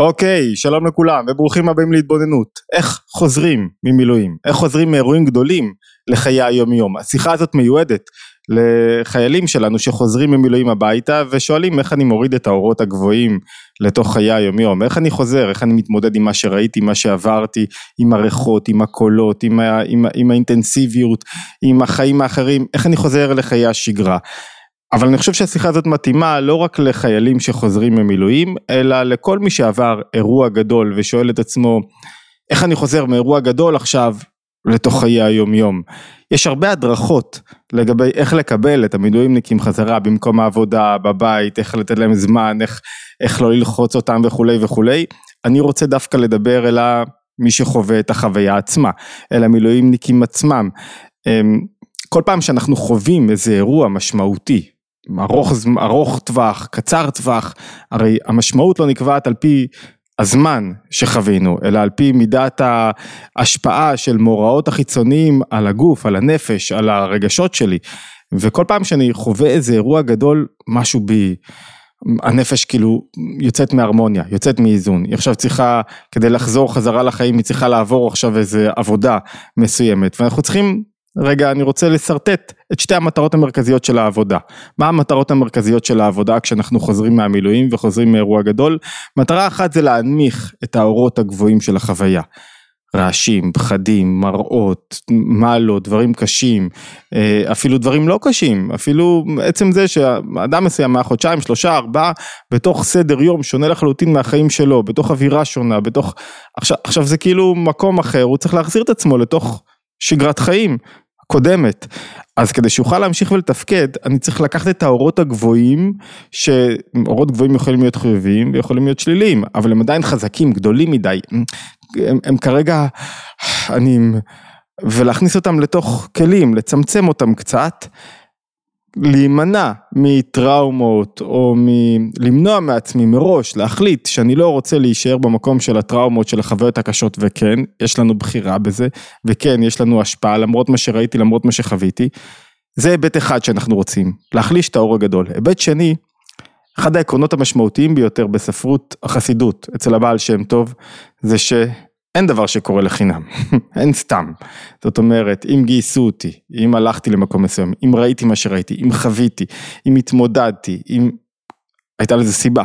אוקיי, שלום לכולם וברוכים הבאים להתבוננות. איך חוזרים ממילואים? איך חוזרים מאירועים גדולים לחיי היום יום? השיחה הזאת מיועדת לחיילים שלנו שחוזרים ממילואים הביתה ושואלים איך אני מוריד את האורות הגבוהים לתוך חיי היום יום, איך אני חוזר, איך אני מתמודד עם מה שראיתי, מה שעברתי, עם הריחות, עם הקולות, עם, ה, עם, עם האינטנסיביות, עם החיים האחרים, איך אני חוזר לחיי השגרה. אבל אני חושב שהשיחה הזאת מתאימה לא רק לחיילים שחוזרים ממילואים, אלא לכל מי שעבר אירוע גדול ושואל את עצמו, איך אני חוזר מאירוע גדול עכשיו לתוך חיי היום יום. יש הרבה הדרכות לגבי איך לקבל את המילואימניקים חזרה במקום העבודה, בבית, איך לתת להם זמן, איך, איך לא ללחוץ אותם וכולי וכולי. אני רוצה דווקא לדבר אל מי שחווה את החוויה עצמה, אל המילואימניקים עצמם. אמ, כל פעם שאנחנו חווים איזה אירוע משמעותי, ארוך, ארוך טווח, קצר טווח, הרי המשמעות לא נקבעת על פי הזמן שחווינו, אלא על פי מידת ההשפעה של מאורעות החיצוניים על הגוף, על הנפש, על הרגשות שלי. וכל פעם שאני חווה איזה אירוע גדול, משהו בי, הנפש כאילו יוצאת מהרמוניה, יוצאת מאיזון. היא עכשיו צריכה, כדי לחזור חזרה לחיים, היא צריכה לעבור עכשיו איזה עבודה מסוימת. ואנחנו צריכים רגע, אני רוצה לשרטט את שתי המטרות המרכזיות של העבודה. מה המטרות המרכזיות של העבודה כשאנחנו חוזרים מהמילואים וחוזרים מאירוע גדול? מטרה אחת זה להנמיך את האורות הגבוהים של החוויה. רעשים, פחדים, מראות, מעלות, דברים קשים, אה, אפילו דברים לא קשים, אפילו עצם זה שאדם מסוים מהחודשיים, שלושה, ארבעה, בתוך סדר יום שונה לחלוטין מהחיים שלו, בתוך אווירה שונה, בתוך... עכשיו, עכשיו זה כאילו מקום אחר, הוא צריך להחזיר את עצמו לתוך שגרת חיים קודמת. אז כדי שאוכל להמשיך ולתפקד, אני צריך לקחת את האורות הגבוהים, שאורות גבוהים יכולים להיות חיוביים ויכולים להיות שליליים, אבל הם עדיין חזקים, גדולים מדי. הם, הם כרגע, אני, ולהכניס אותם לתוך כלים, לצמצם אותם קצת, להימנע מטראומות או מ... למנוע מעצמי מראש להחליט שאני לא רוצה להישאר במקום של הטראומות של החוויות הקשות וכן יש לנו בחירה בזה וכן יש לנו השפעה למרות מה שראיתי למרות מה שחוויתי זה היבט אחד שאנחנו רוצים להחליש את האור הגדול. היבט שני אחד העקרונות המשמעותיים ביותר בספרות החסידות אצל הבעל שם טוב זה ש... אין דבר שקורה לחינם, אין סתם. זאת אומרת, אם גייסו אותי, אם הלכתי למקום מסוים, אם ראיתי מה שראיתי, אם חוויתי, אם התמודדתי, אם... הייתה לזה סיבה,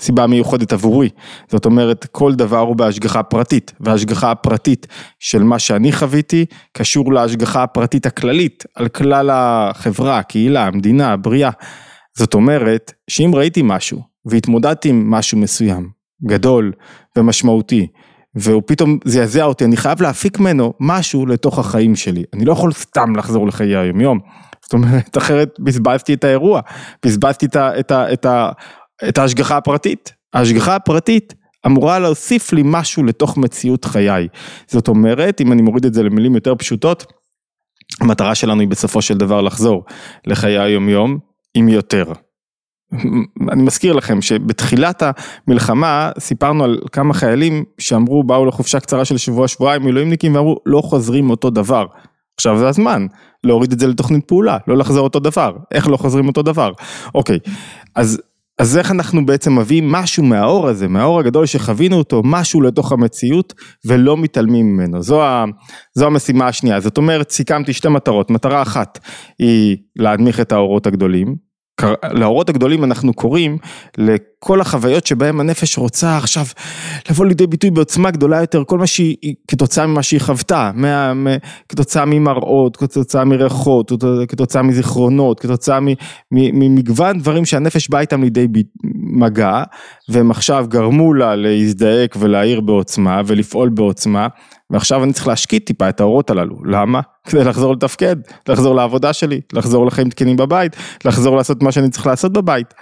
סיבה מיוחדת עבורי. זאת אומרת, כל דבר הוא בהשגחה פרטית, וההשגחה הפרטית של מה שאני חוויתי, קשור להשגחה הפרטית הכללית, על כלל החברה, הקהילה, המדינה, הבריאה. זאת אומרת, שאם ראיתי משהו, והתמודדתי עם משהו מסוים, גדול ומשמעותי, והוא פתאום זעזע אותי, אני חייב להפיק ממנו משהו לתוך החיים שלי, אני לא יכול סתם לחזור לחיי היום יום, זאת אומרת, אחרת בזבזתי את האירוע, בזבזתי את, את, את, ה, את ההשגחה הפרטית, ההשגחה הפרטית אמורה להוסיף לי משהו לתוך מציאות חיי, זאת אומרת, אם אני מוריד את זה למילים יותר פשוטות, המטרה שלנו היא בסופו של דבר לחזור לחיי היום יום עם יותר. אני מזכיר לכם שבתחילת המלחמה סיפרנו על כמה חיילים שאמרו באו לחופשה קצרה של שבוע שבועיים מילואימניקים ואמרו לא חוזרים אותו דבר. עכשיו זה הזמן להוריד את זה לתוכנית פעולה לא לחזור אותו דבר איך לא חוזרים אותו דבר אוקיי אז אז איך אנחנו בעצם מביאים משהו מהאור הזה, מהאור הגדול שחווינו אותו, משהו לתוך המציאות ולא מתעלמים ממנו. זו, ה, זו המשימה השנייה. זאת אומרת, סיכמתי שתי מטרות. מטרה אחת היא להנמיך את האורות הגדולים, לאורות הגדולים אנחנו קוראים לכל החוויות שבהם הנפש רוצה עכשיו לבוא לידי ביטוי בעוצמה גדולה יותר, כל מה שהיא, כתוצאה ממה שהיא חוותה, כתוצאה ממראות, כתוצאה מריחות, כתוצאה מזיכרונות, כתוצאה ממגוון דברים שהנפש באה איתם לידי מגע, והם עכשיו גרמו לה להזדעק ולהעיר בעוצמה ולפעול בעוצמה, ועכשיו אני צריך להשקיט טיפה את האורות הללו, למה? כדי לחזור לתפקד, לחזור לעבודה שלי, לחזור לחיים תקינים בבית, לחזור לעשות מה שאני צריך לעשות בבית.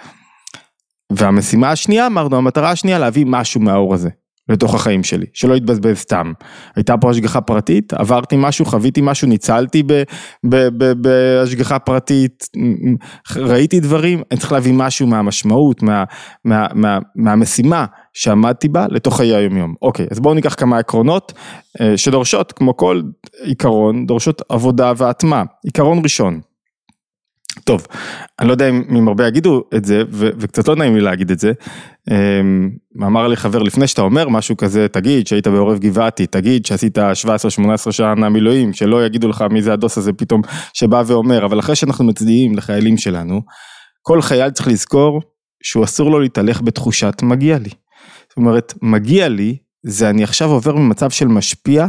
והמשימה השנייה אמרנו, המטרה השנייה להביא משהו מהאור הזה. לתוך החיים שלי, שלא יתבזבז סתם. הייתה פה השגחה פרטית, עברתי משהו, חוויתי משהו, ניצלתי בהשגחה פרטית, ראיתי דברים, אני צריך להביא משהו מהמשמעות, מה, מה, מה, מהמשימה שעמדתי בה לתוך חיי היום יום. אוקיי, אז בואו ניקח כמה עקרונות אה, שדורשות, כמו כל עיקרון, דורשות עבודה והטמעה. עיקרון ראשון, טוב, אני לא יודע אם, אם הרבה יגידו את זה, ו, וקצת לא נעים לי להגיד את זה. אמ, אמר לי חבר, לפני שאתה אומר משהו כזה, תגיד שהיית בעורב גבעתי, תגיד שעשית 17-18 שנה מילואים, שלא יגידו לך מי זה הדוס הזה פתאום שבא ואומר, אבל אחרי שאנחנו מצדיעים לחיילים שלנו, כל חייל צריך לזכור שהוא אסור לו להתהלך בתחושת מגיע לי. זאת אומרת, מגיע לי, זה אני עכשיו עובר ממצב של משפיע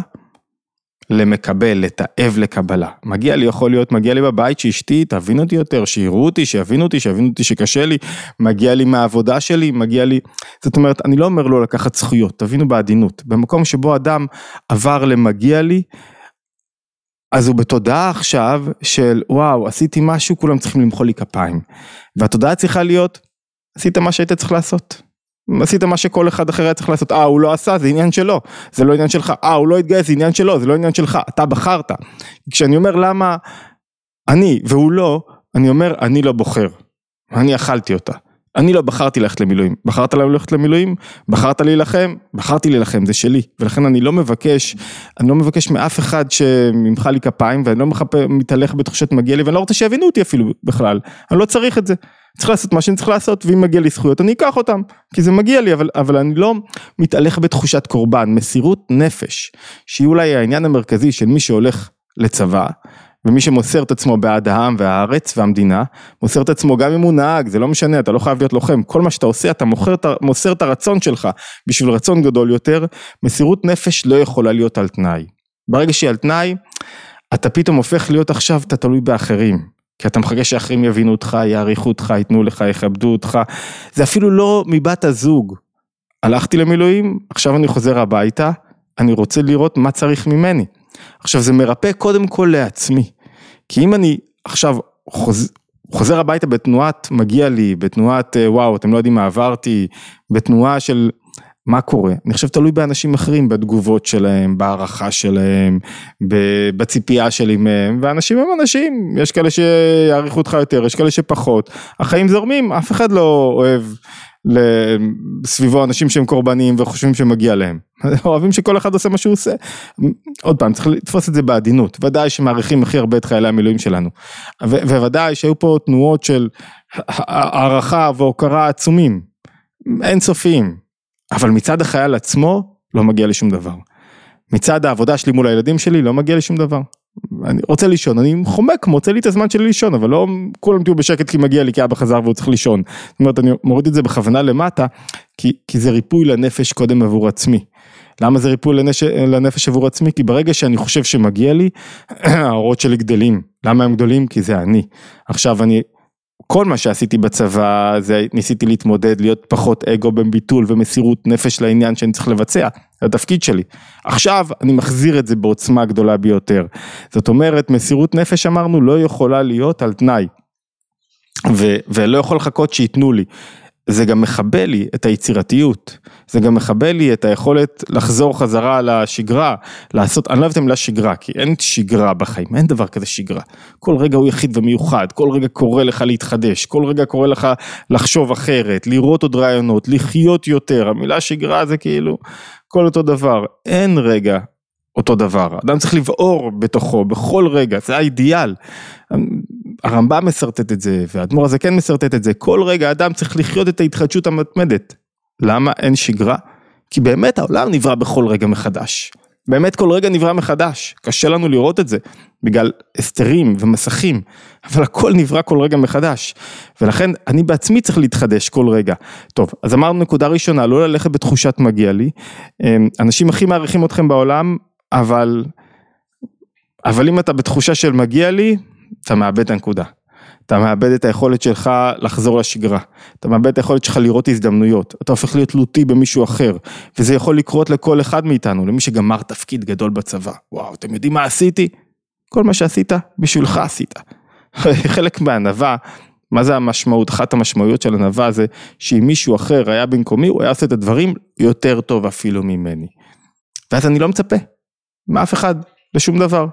למקבל, לתעב לקבלה. מגיע לי, יכול להיות, מגיע לי בבית שאשתי תבין אותי יותר, שיראו אותי, שיבינו אותי, שיבינו אותי שקשה לי, מגיע לי מהעבודה שלי, מגיע לי, זאת אומרת, אני לא אומר לו לקחת זכויות, תבינו בעדינות. במקום שבו אדם עבר למגיע לי, אז הוא בתודעה עכשיו של וואו, עשיתי משהו, כולם צריכים למחוא לי כפיים. והתודעה צריכה להיות, עשית מה שהיית צריך לעשות. עשית מה שכל אחד אחר היה צריך לעשות, אה הוא לא עשה זה עניין שלו, זה לא עניין שלך, אה הוא לא התגייס זה עניין שלו, זה לא עניין שלך, אתה בחרת. כשאני אומר למה אני והוא לא, אני אומר אני לא בוחר, אני אכלתי אותה. אני לא בחרתי ללכת למילואים, בחרת ללכת למילואים, בחרת להילחם, בחרתי להילחם, זה שלי, ולכן אני לא מבקש, אני לא מבקש מאף אחד שממחא לי כפיים, ואני לא מתהלך בתחושת מגיע לי, ואני לא רוצה שיבינו אותי אפילו בכלל, אני לא צריך את זה. צריך לעשות מה שאני צריך לעשות, ואם מגיע לי זכויות אני אקח אותם, כי זה מגיע לי, אבל, אבל אני לא מתהלך בתחושת קורבן, מסירות נפש, שהיא אולי העניין המרכזי של מי שהולך לצבא, ומי שמוסר את עצמו בעד העם והארץ והמדינה, מוסר את עצמו גם אם הוא נהג, זה לא משנה, אתה לא חייב להיות לוחם, כל מה שאתה עושה, אתה מוכר, מוסר את הרצון שלך בשביל רצון גדול יותר, מסירות נפש לא יכולה להיות על תנאי. ברגע שהיא על תנאי, אתה פתאום הופך להיות עכשיו, אתה תלוי באחרים. כי אתה מחכה שאחרים יבינו אותך, יעריכו אותך, ייתנו לך, יכבדו אותך. זה אפילו לא מבת הזוג. הלכתי למילואים, עכשיו אני חוזר הביתה, אני רוצה לראות מה צריך ממני. עכשיו זה מרפא קודם כל לעצמי. כי אם אני עכשיו חוז... חוזר הביתה בתנועת מגיע לי, בתנועת אה, וואו אתם לא יודעים מה עברתי, בתנועה של מה קורה? אני חושב תלוי באנשים אחרים, בתגובות שלהם, בהערכה שלהם, בציפייה שלי מהם, ואנשים הם אנשים, יש כאלה שיעריכו אותך יותר, יש כאלה שפחות, החיים זורמים, אף אחד לא אוהב סביבו אנשים שהם קורבניים וחושבים שמגיע להם, אוהבים שכל אחד עושה מה שהוא עושה, עוד פעם צריך לתפוס את זה בעדינות, ודאי שמעריכים הכי הרבה את חיילי המילואים שלנו, וודאי שהיו פה תנועות של הערכה והוקרה עצומים, אינסופיים. אבל מצד החייל עצמו לא מגיע לי שום דבר. מצד העבודה שלי מול הילדים שלי לא מגיע לי שום דבר. אני רוצה לישון, אני חומק, מוצא לי את הזמן שלי לישון, אבל לא כולם תהיו בשקט כי מגיע לי כי אבא חזר והוא צריך לישון. זאת אומרת, אני מוריד את זה בכוונה למטה, כי, כי זה ריפוי לנפש קודם עבור עצמי. למה זה ריפוי לנש... לנפש עבור עצמי? כי ברגע שאני חושב שמגיע לי, האורות שלי גדלים. למה הם גדולים? כי זה אני. עכשיו אני כל מה שעשיתי בצבא זה ניסיתי להתמודד להיות פחות אגו בביטול ומסירות נפש לעניין שאני צריך לבצע, זה התפקיד שלי. עכשיו אני מחזיר את זה בעוצמה גדולה ביותר. זאת אומרת מסירות נפש אמרנו לא יכולה להיות על תנאי. ו- ולא יכול לחכות שייתנו לי. זה גם מכבה לי את היצירתיות, זה גם מכבה לי את היכולת לחזור חזרה לשגרה, לעשות, אני לא אוהב את המילה שגרה, כי אין שגרה בחיים, אין דבר כזה שגרה. כל רגע הוא יחיד ומיוחד, כל רגע קורא לך להתחדש, כל רגע קורא לך לחשוב אחרת, לראות עוד רעיונות, לחיות יותר, המילה שגרה זה כאילו כל אותו דבר, אין רגע אותו דבר, אדם צריך לבעור בתוכו בכל רגע, זה האידיאל. הרמב"ם משרטט את זה, והאדמו"ר הזה כן משרטט את זה, כל רגע אדם צריך לחיות את ההתחדשות המתמדת. למה אין שגרה? כי באמת העולם נברא בכל רגע מחדש. באמת כל רגע נברא מחדש, קשה לנו לראות את זה, בגלל הסתרים ומסכים, אבל הכל נברא כל רגע מחדש, ולכן אני בעצמי צריך להתחדש כל רגע. טוב, אז אמרנו נקודה ראשונה, לא ללכת בתחושת מגיע לי, אמ, אנשים הכי מעריכים אתכם בעולם, אבל, אבל אם אתה בתחושה של מגיע לי, אתה מאבד את הנקודה. אתה מאבד את היכולת שלך לחזור לשגרה, אתה מאבד את היכולת שלך לראות הזדמנויות, אתה הופך להיות תלותי במישהו אחר, וזה יכול לקרות לכל אחד מאיתנו, למי שגמר תפקיד גדול בצבא. וואו, אתם יודעים מה עשיתי? כל מה שעשית, בשבילך עשית. חלק מהענווה, מה זה המשמעות? אחת המשמעויות של ענווה זה שאם מישהו אחר היה במקומי, הוא היה עושה את הדברים יותר טוב אפילו ממני. ואז אני לא מצפה מאף אחד, לשום דבר.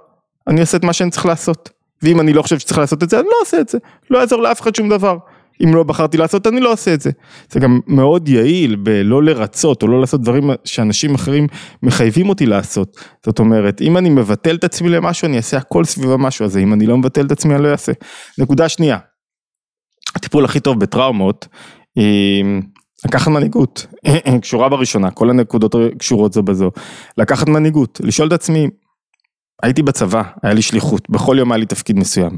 אני עושה את מה שאני צריך לעשות. ואם אני לא חושב שצריך לעשות את זה, אני לא עושה את זה. לא יעזור לאף אחד שום דבר. אם לא בחרתי לעשות, אני לא עושה את זה. זה גם מאוד יעיל בלא לרצות או לא לעשות דברים שאנשים אחרים מחייבים אותי לעשות. זאת אומרת, אם אני מבטל את עצמי למשהו, אני אעשה הכל סביב המשהו הזה, אם אני לא מבטל את עצמי, אני לא אעשה. נקודה שנייה, הטיפול הכי טוב בטראומות, היא לקחת מנהיגות, קשורה בראשונה, כל הנקודות קשורות זו בזו. לקחת מנהיגות, לשאול את עצמי, הייתי בצבא, היה לי שליחות, בכל יום היה לי תפקיד מסוים.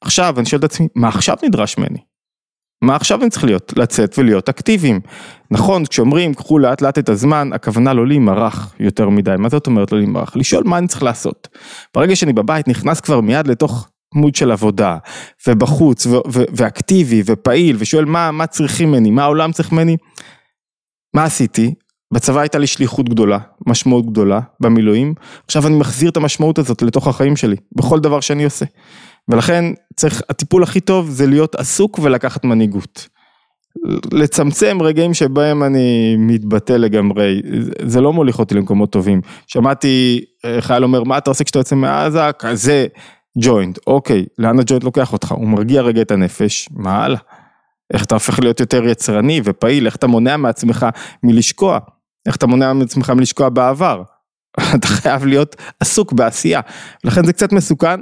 עכשיו אני שואל את עצמי, מה עכשיו נדרש ממני? מה עכשיו אני צריך להיות? לצאת ולהיות אקטיביים. נכון, כשאומרים קחו לאט לאט את הזמן, הכוונה לא להימרח יותר מדי. מה זאת אומרת לא להימרח? לשאול מה אני צריך לעשות. ברגע שאני בבית נכנס כבר מיד לתוך מוד של עבודה, ובחוץ, ו- ו- ואקטיבי, ופעיל, ושואל מה, מה צריכים ממני, מה העולם צריך ממני. מה עשיתי? בצבא הייתה לי שליחות גדולה, משמעות גדולה, במילואים. עכשיו אני מחזיר את המשמעות הזאת לתוך החיים שלי, בכל דבר שאני עושה. ולכן צריך, הטיפול הכי טוב זה להיות עסוק ולקחת מנהיגות. לצמצם רגעים שבהם אני מתבטא לגמרי, זה לא מוליך אותי למקומות טובים. שמעתי אה, חייל אומר, מה אתה עושה כשאתה יוצא מעזה? כזה ג'וינט, אוקיי, לאן הג'וינט לוקח אותך? הוא מרגיע רגע את הנפש, מה הלאה? איך אתה הופך להיות יותר יצרני ופעיל, איך אתה מונע מעצמך מלשקוע, איך אתה מונע מעצמך מלשקוע בעבר. אתה חייב להיות עסוק בעשייה, לכן זה קצת מסוכן,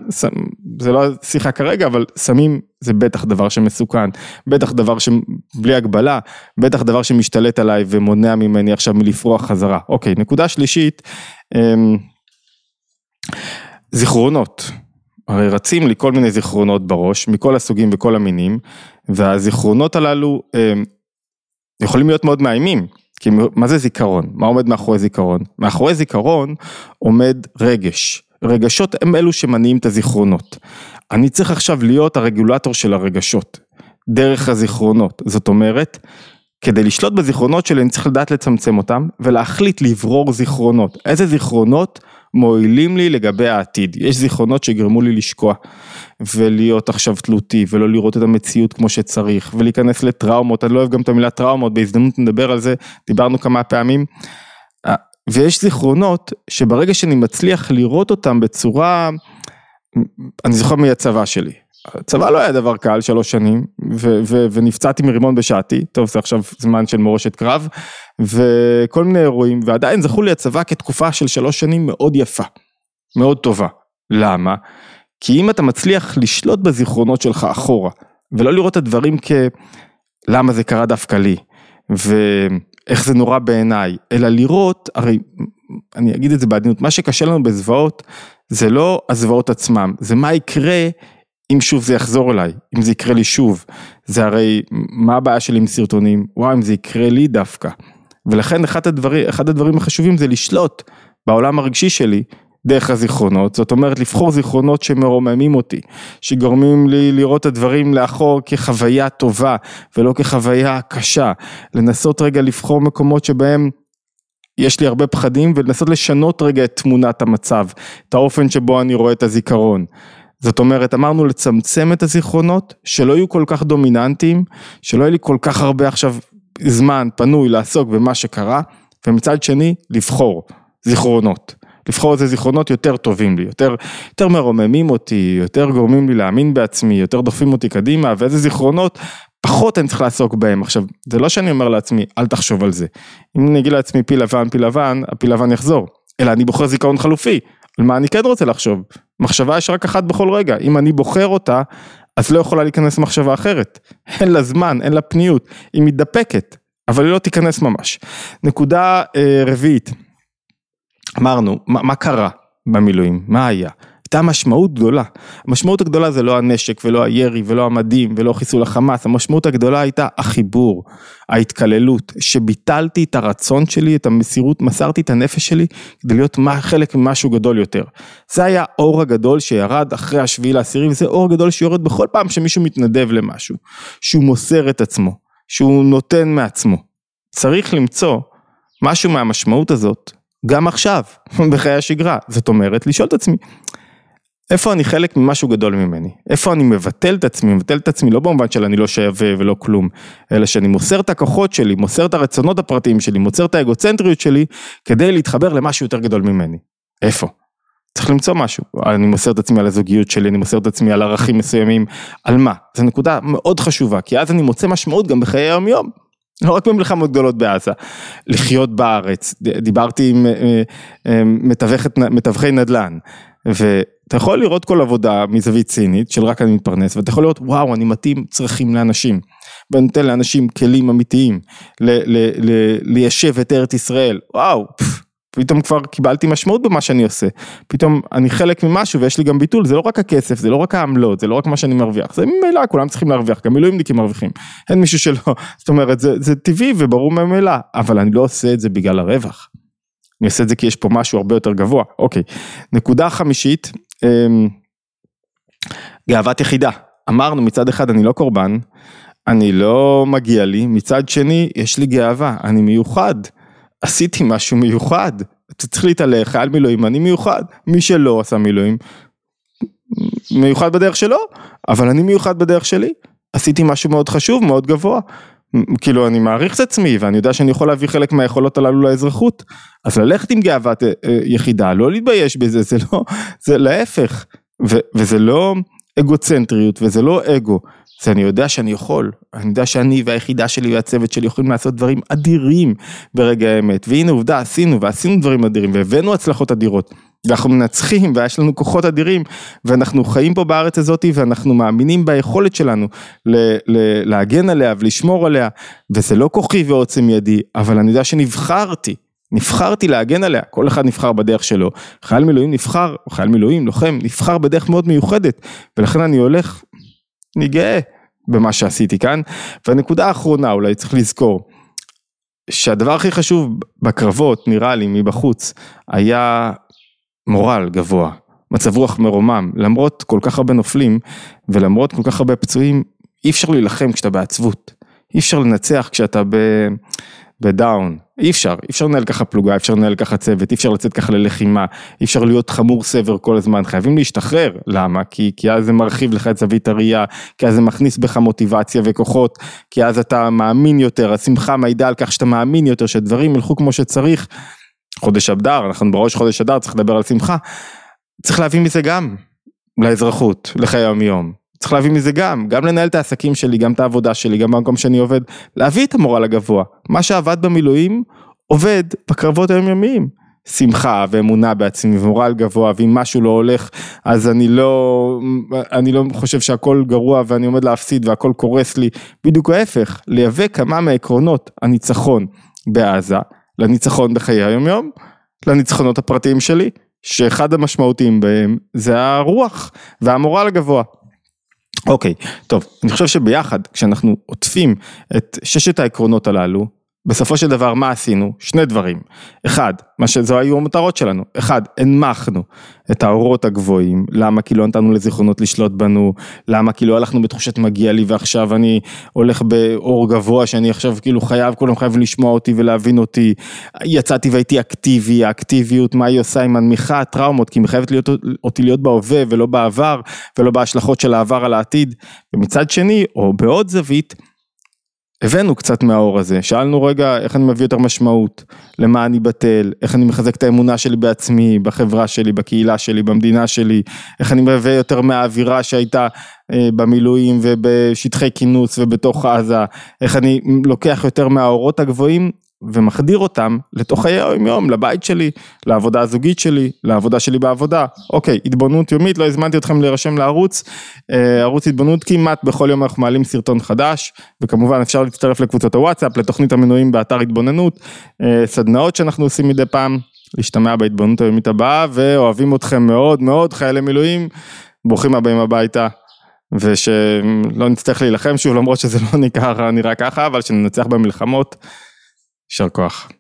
זה לא שיחה כרגע, אבל סמים זה בטח דבר שמסוכן, בטח דבר שבלי הגבלה, בטח דבר שמשתלט עליי ומונע ממני עכשיו מלפרוח חזרה. אוקיי, נקודה שלישית, אמ, זיכרונות. הרי רצים לי כל מיני זיכרונות בראש, מכל הסוגים וכל המינים, והזיכרונות הללו הם, יכולים להיות מאוד מאיימים. כי מה זה זיכרון? מה עומד מאחורי זיכרון? מאחורי זיכרון עומד רגש. רגשות הם אלו שמניעים את הזיכרונות. אני צריך עכשיו להיות הרגולטור של הרגשות, דרך הזיכרונות. זאת אומרת, כדי לשלוט בזיכרונות שלי אני צריך לדעת לצמצם אותם ולהחליט לברור זיכרונות. איזה זיכרונות מועילים לי לגבי העתיד. יש זיכרונות שגרמו לי לשקוע ולהיות עכשיו תלותי ולא לראות את המציאות כמו שצריך ולהיכנס לטראומות, אני לא אוהב גם את המילה טראומות, בהזדמנות נדבר על זה, דיברנו כמה פעמים. אה, ויש זיכרונות שברגע שאני מצליח לראות אותם בצורה, אני זוכר מהצבא שלי. הצבא לא היה דבר קל שלוש שנים ו- ו- ונפצעתי מרימון בשעתי, טוב זה עכשיו זמן של מורשת קרב וכל מיני אירועים ועדיין זכו לי הצבא כתקופה של שלוש שנים מאוד יפה, מאוד טובה. למה? כי אם אתה מצליח לשלוט בזיכרונות שלך אחורה ולא לראות את הדברים כלמה זה קרה דווקא לי ואיך זה נורא בעיניי, אלא לראות, הרי אני אגיד את זה בעדינות, מה שקשה לנו בזוועות זה לא הזוועות עצמם, זה מה יקרה אם שוב זה יחזור אליי, אם זה יקרה לי שוב, זה הרי, מה הבעיה שלי עם סרטונים? וואי, אם זה יקרה לי דווקא. ולכן אחד הדברים, אחד הדברים החשובים זה לשלוט בעולם הרגשי שלי דרך הזיכרונות, זאת אומרת לבחור זיכרונות שמרוממים אותי, שגורמים לי לראות את הדברים לאחור כחוויה טובה ולא כחוויה קשה, לנסות רגע לבחור מקומות שבהם יש לי הרבה פחדים ולנסות לשנות רגע את תמונת המצב, את האופן שבו אני רואה את הזיכרון. זאת אומרת, אמרנו לצמצם את הזיכרונות, שלא יהיו כל כך דומיננטיים, שלא יהיה לי כל כך הרבה עכשיו זמן פנוי לעסוק במה שקרה, ומצד שני, לבחור זיכרונות. לבחור איזה זיכרונות יותר טובים לי, יותר, יותר מרוממים אותי, יותר גורמים לי להאמין בעצמי, יותר דוחפים אותי קדימה, ואיזה זיכרונות פחות אני צריך לעסוק בהם. עכשיו, זה לא שאני אומר לעצמי, אל תחשוב על זה. אם אני אגיד לעצמי פיל לבן, פיל לבן, הפיל לבן יחזור. אלא אני בוחר זיכרון חלופי, על מה אני כן רוצה לחשוב. מחשבה יש רק אחת בכל רגע, אם אני בוחר אותה, אז לא יכולה להיכנס מחשבה אחרת. אין לה זמן, אין לה פניות, היא מתדפקת, אבל היא לא תיכנס ממש. נקודה אה, רביעית, אמרנו, מה, מה קרה במילואים? מה היה? הייתה משמעות גדולה. המשמעות הגדולה זה לא הנשק ולא הירי ולא המדים ולא חיסול החמאס, המשמעות הגדולה הייתה החיבור, ההתקללות, שביטלתי את הרצון שלי, את המסירות, מסרתי את הנפש שלי כדי להיות חלק ממשהו גדול יותר. זה היה האור הגדול שירד אחרי השביעי לעשירי וזה אור גדול שיורד בכל פעם שמישהו מתנדב למשהו, שהוא מוסר את עצמו, שהוא נותן מעצמו. צריך למצוא משהו מהמשמעות הזאת גם עכשיו, בחיי השגרה. זאת אומרת, לשאול את עצמי, איפה אני חלק ממשהו גדול ממני? איפה אני מבטל את עצמי, מבטל את עצמי לא במובן של אני לא שווה ולא כלום, אלא שאני מוסר את הכוחות שלי, מוסר את הרצונות הפרטיים שלי, מוסר את האגוצנטריות שלי, כדי להתחבר למשהו יותר גדול ממני. איפה? צריך למצוא משהו, אני מוסר את עצמי על הזוגיות שלי, אני מוסר את עצמי על ערכים מסוימים, על מה? זו נקודה מאוד חשובה, כי אז אני מוצא משמעות גם בחיי היום יום. לא רק במלחמות גדולות בעזה, לחיות בארץ, דיברתי עם אה, אה, מתווכי נדל"ן, ואתה יכול לראות כל עבודה מזווית צינית של רק אני מתפרנס, ואתה יכול לראות וואו אני מתאים צרכים לאנשים, ואני נותן לאנשים כלים אמיתיים ליישב את ארץ ישראל, וואו, פף, פתאום כבר קיבלתי משמעות במה שאני עושה, פתאום אני חלק ממשהו ויש לי גם ביטול, זה לא רק הכסף, זה לא רק העמלות, זה לא רק מה שאני מרוויח, זה ממילא כולם צריכים להרוויח, גם מילואימניקים מרוויחים, אין מישהו שלא, זאת אומרת זה, זה טבעי וברור ממילא, אבל אני לא עושה את זה בגלל הרווח, אני עושה את זה כי יש פה משהו הרבה יותר גבוה, אוקיי, נקודה חמישית, גאוות יחידה, אמרנו מצד אחד אני לא קורבן, אני לא מגיע לי, מצד שני יש לי גאווה, אני מיוחד. עשיתי משהו מיוחד, אתה צריך להתהלך, חייל מילואים, אני מיוחד, מי שלא עשה מילואים, מיוחד בדרך שלו, אבל אני מיוחד בדרך שלי, עשיתי משהו מאוד חשוב, מאוד גבוה, כאילו אני מעריך את עצמי ואני יודע שאני יכול להביא חלק מהיכולות הללו לאזרחות, אז ללכת עם גאוות אה, אה, יחידה, לא להתבייש בזה, זה לא, זה להפך, ו, וזה לא אגוצנטריות וזה לא אגו, זה אני יודע שאני יכול, אני יודע שאני והיחידה שלי והצוות שלי יכולים לעשות דברים אדירים ברגע האמת, והנה עובדה עשינו ועשינו דברים אדירים והבאנו הצלחות אדירות, ואנחנו מנצחים ויש לנו כוחות אדירים ואנחנו חיים פה בארץ הזאת ואנחנו מאמינים ביכולת שלנו ל- ל- להגן עליה ולשמור עליה, וזה לא כוחי ועוצם ידי, אבל אני יודע שנבחרתי. נבחרתי להגן עליה, כל אחד נבחר בדרך שלו, חייל מילואים נבחר, חייל מילואים, לוחם, נבחר בדרך מאוד מיוחדת, ולכן אני הולך אני גאה במה שעשיתי כאן. והנקודה האחרונה אולי צריך לזכור, שהדבר הכי חשוב בקרבות נראה לי מבחוץ היה מורל גבוה, מצב רוח מרומם, למרות כל כך הרבה נופלים ולמרות כל כך הרבה פצועים אי אפשר להילחם כשאתה בעצבות, אי אפשר לנצח כשאתה. בדאון, אי אפשר, אי אפשר לנהל ככה פלוגה, אי אפשר לנהל ככה צוות, אי אפשר לצאת ככה ללחימה, אי אפשר להיות חמור סבר כל הזמן, חייבים להשתחרר, למה? כי, כי אז זה מרחיב לך את זווית הראייה, כי אז זה מכניס בך מוטיבציה וכוחות, כי אז אתה מאמין יותר, השמחה מעידה על כך שאתה מאמין יותר, שדברים ילכו כמו שצריך, חודש אדר, אנחנו בראש חודש אדר, צריך לדבר על שמחה, צריך להביא מזה גם לאזרחות, לחיי היום יום. צריך להביא מזה גם, גם לנהל את העסקים שלי, גם את העבודה שלי, גם במקום שאני עובד, להביא את המורל הגבוה. מה שעבד במילואים, עובד בקרבות היומיומיים. שמחה ואמונה בעצמי ומורל גבוה ואם משהו לא הולך אז אני לא אני לא חושב שהכל גרוע ואני עומד להפסיד והכל קורס לי בדיוק ההפך לייבא כמה מעקרונות הניצחון בעזה לניצחון בחיי היום יום לניצחונות הפרטיים שלי שאחד המשמעותיים בהם זה הרוח והמורל הגבוה. אוקיי, טוב, אני חושב שביחד, כשאנחנו עוטפים את ששת העקרונות הללו, בסופו של דבר מה עשינו? שני דברים. אחד, מה שזו היו המטרות שלנו. אחד, הנמכנו את האורות הגבוהים. למה? כי לא נתנו לזיכרונות לשלוט בנו. למה? כי לא הלכנו בתחושת מגיע לי ועכשיו אני הולך באור גבוה שאני עכשיו כאילו חייב, כולם חייבים לשמוע אותי ולהבין אותי. יצאתי והייתי אקטיבי, האקטיביות, מה היא עושה? היא מנמיכה טראומות, כי היא מחייבת להיות, אותי להיות בהווה ולא בעבר, ולא בהשלכות של העבר על העתיד. ומצד שני, או בעוד זווית, הבאנו קצת מהאור הזה, שאלנו רגע איך אני מביא יותר משמעות, למה אני בטל, איך אני מחזק את האמונה שלי בעצמי, בחברה שלי, בקהילה שלי, במדינה שלי, איך אני מביא יותר מהאווירה שהייתה אה, במילואים ובשטחי כינוס ובתוך עזה, איך אני לוקח יותר מהאורות הגבוהים ומחדיר אותם לתוך חיי היום יום, לבית שלי, לעבודה הזוגית שלי, לעבודה שלי בעבודה. אוקיי, התבוננות יומית, לא הזמנתי אתכם להירשם לערוץ, אה, ערוץ התבוננות כמעט בכל יום אנחנו מעלים סרטון חדש, וכמובן אפשר להצטרף לקבוצות הוואטסאפ, לתוכנית המנויים באתר התבוננות, אה, סדנאות שאנחנו עושים מדי פעם, להשתמע בהתבוננות היומית הבאה, ואוהבים אתכם מאוד מאוד, חיילי מילואים, ברוכים הבאים הביתה. ושלא נצטרך להילחם שוב למרות שזה לא נראה, נראה ככה אבל שננצח במלחמות יישר כוח.